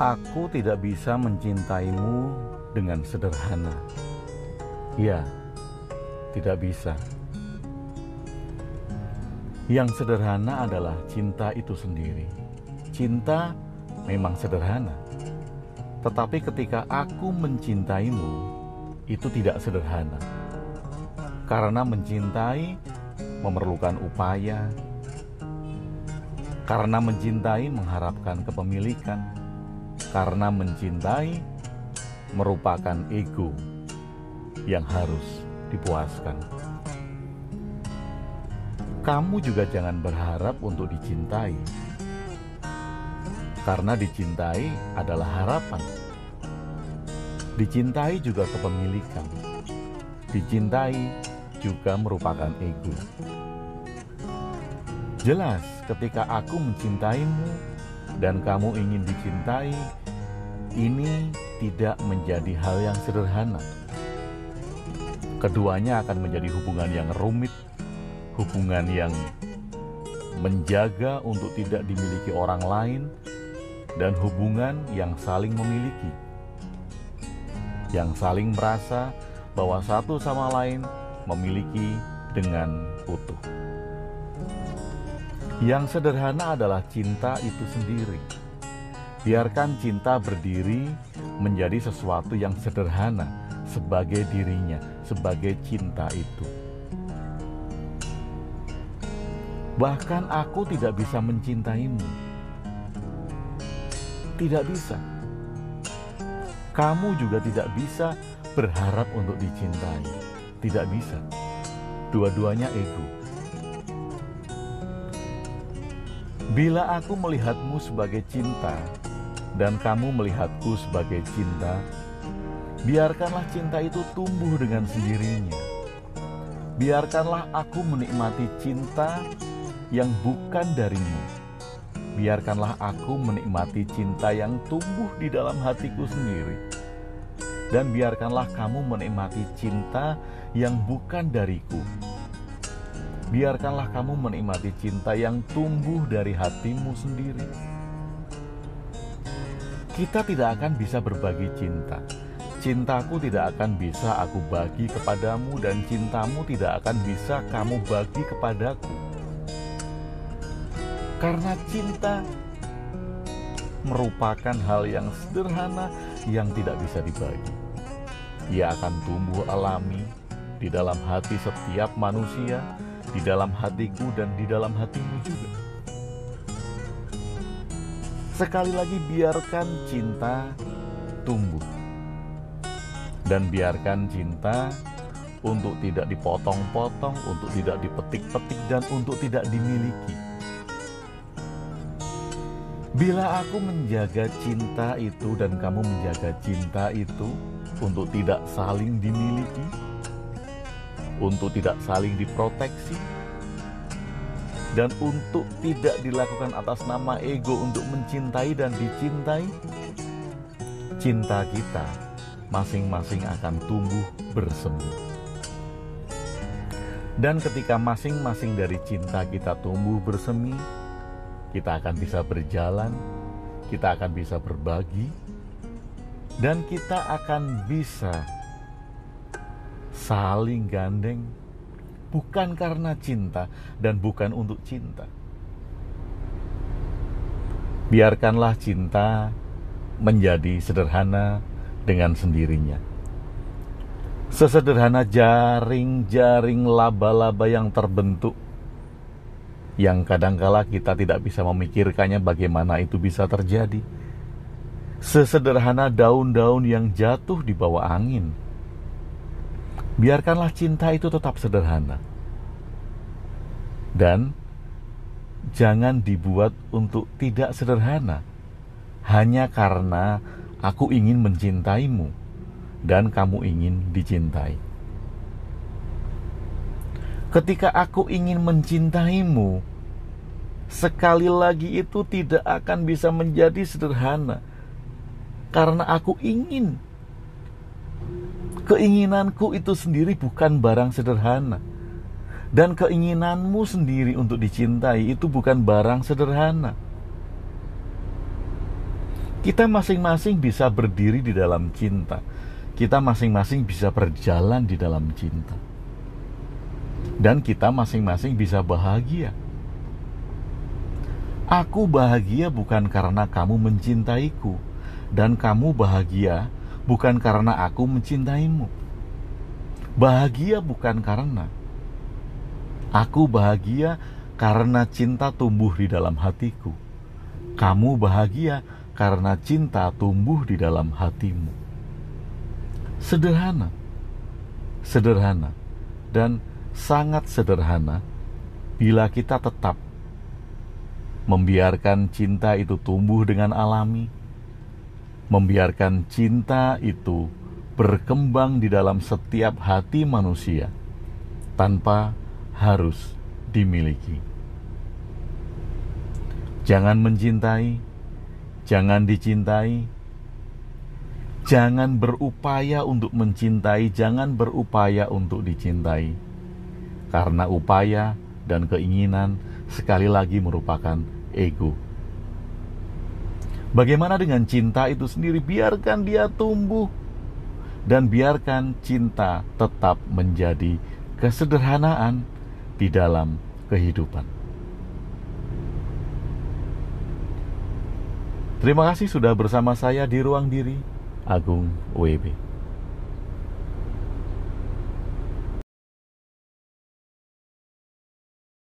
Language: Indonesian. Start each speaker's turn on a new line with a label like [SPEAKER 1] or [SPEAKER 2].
[SPEAKER 1] Aku tidak bisa mencintaimu dengan sederhana. Ya, tidak bisa. Yang sederhana adalah cinta itu sendiri. Cinta memang sederhana, tetapi ketika aku mencintaimu, itu tidak sederhana karena mencintai memerlukan upaya, karena mencintai mengharapkan kepemilikan, karena mencintai merupakan ego yang harus dipuaskan. Kamu juga jangan berharap untuk dicintai, karena dicintai adalah harapan. Dicintai juga kepemilikan. Dicintai juga merupakan ego. Jelas, ketika aku mencintaimu dan kamu ingin dicintai, ini tidak menjadi hal yang sederhana. Keduanya akan menjadi hubungan yang rumit, hubungan yang menjaga untuk tidak dimiliki orang lain, dan hubungan yang saling memiliki, yang saling merasa bahwa satu sama lain memiliki dengan utuh. Yang sederhana adalah cinta itu sendiri. Biarkan cinta berdiri menjadi sesuatu yang sederhana sebagai dirinya, sebagai cinta itu. Bahkan aku tidak bisa mencintaimu. Tidak bisa. Kamu juga tidak bisa berharap untuk dicintai. Tidak bisa. Dua-duanya ego. Bila aku melihatmu sebagai cinta dan kamu melihatku sebagai cinta, biarkanlah cinta itu tumbuh dengan sendirinya. Biarkanlah aku menikmati cinta yang bukan darimu. Biarkanlah aku menikmati cinta yang tumbuh di dalam hatiku sendiri dan biarkanlah kamu menikmati cinta yang bukan dariku. Biarkanlah kamu menikmati cinta yang tumbuh dari hatimu sendiri. Kita tidak akan bisa berbagi cinta. Cintaku tidak akan bisa aku bagi kepadamu, dan cintamu tidak akan bisa kamu bagi kepadaku, karena cinta merupakan hal yang sederhana yang tidak bisa dibagi. Ia akan tumbuh alami di dalam hati setiap manusia, di dalam hatiku dan di dalam hatimu juga. Sekali lagi biarkan cinta tumbuh. Dan biarkan cinta untuk tidak dipotong-potong, untuk tidak dipetik-petik dan untuk tidak dimiliki. Bila aku menjaga cinta itu dan kamu menjaga cinta itu, untuk tidak saling dimiliki, untuk tidak saling diproteksi, dan untuk tidak dilakukan atas nama ego untuk mencintai dan dicintai, cinta kita masing-masing akan tumbuh bersemi. Dan ketika masing-masing dari cinta kita tumbuh bersemi, kita akan bisa berjalan, kita akan bisa berbagi, dan kita akan bisa saling gandeng bukan karena cinta dan bukan untuk cinta. Biarkanlah cinta menjadi sederhana dengan sendirinya. Sesederhana jaring-jaring laba-laba yang terbentuk yang kadangkala kita tidak bisa memikirkannya bagaimana itu bisa terjadi Sesederhana daun-daun yang jatuh di bawah angin. Biarkanlah cinta itu tetap sederhana. Dan jangan dibuat untuk tidak sederhana. Hanya karena aku ingin mencintaimu dan kamu ingin dicintai. Ketika aku ingin mencintaimu, sekali lagi itu tidak akan bisa menjadi sederhana karena aku ingin. Keinginanku itu sendiri bukan barang sederhana. Dan keinginanmu sendiri untuk dicintai itu bukan barang sederhana. Kita masing-masing bisa berdiri di dalam cinta. Kita masing-masing bisa berjalan di dalam cinta. Dan kita masing-masing bisa bahagia. Aku bahagia bukan karena kamu mencintaiku, dan kamu bahagia bukan karena aku mencintaimu. Bahagia bukan karena aku bahagia karena cinta tumbuh di dalam hatiku. Kamu bahagia karena cinta tumbuh di dalam hatimu. Sederhana, sederhana, dan sangat sederhana bila kita tetap membiarkan cinta itu tumbuh dengan alami, membiarkan cinta itu berkembang di dalam setiap hati manusia tanpa harus dimiliki. Jangan mencintai, jangan dicintai, jangan berupaya untuk mencintai, jangan berupaya untuk dicintai, karena upaya dan keinginan sekali lagi merupakan ego. Bagaimana dengan cinta itu sendiri? Biarkan dia tumbuh dan biarkan cinta tetap menjadi kesederhanaan di dalam kehidupan. Terima kasih sudah bersama saya di ruang diri Agung WB.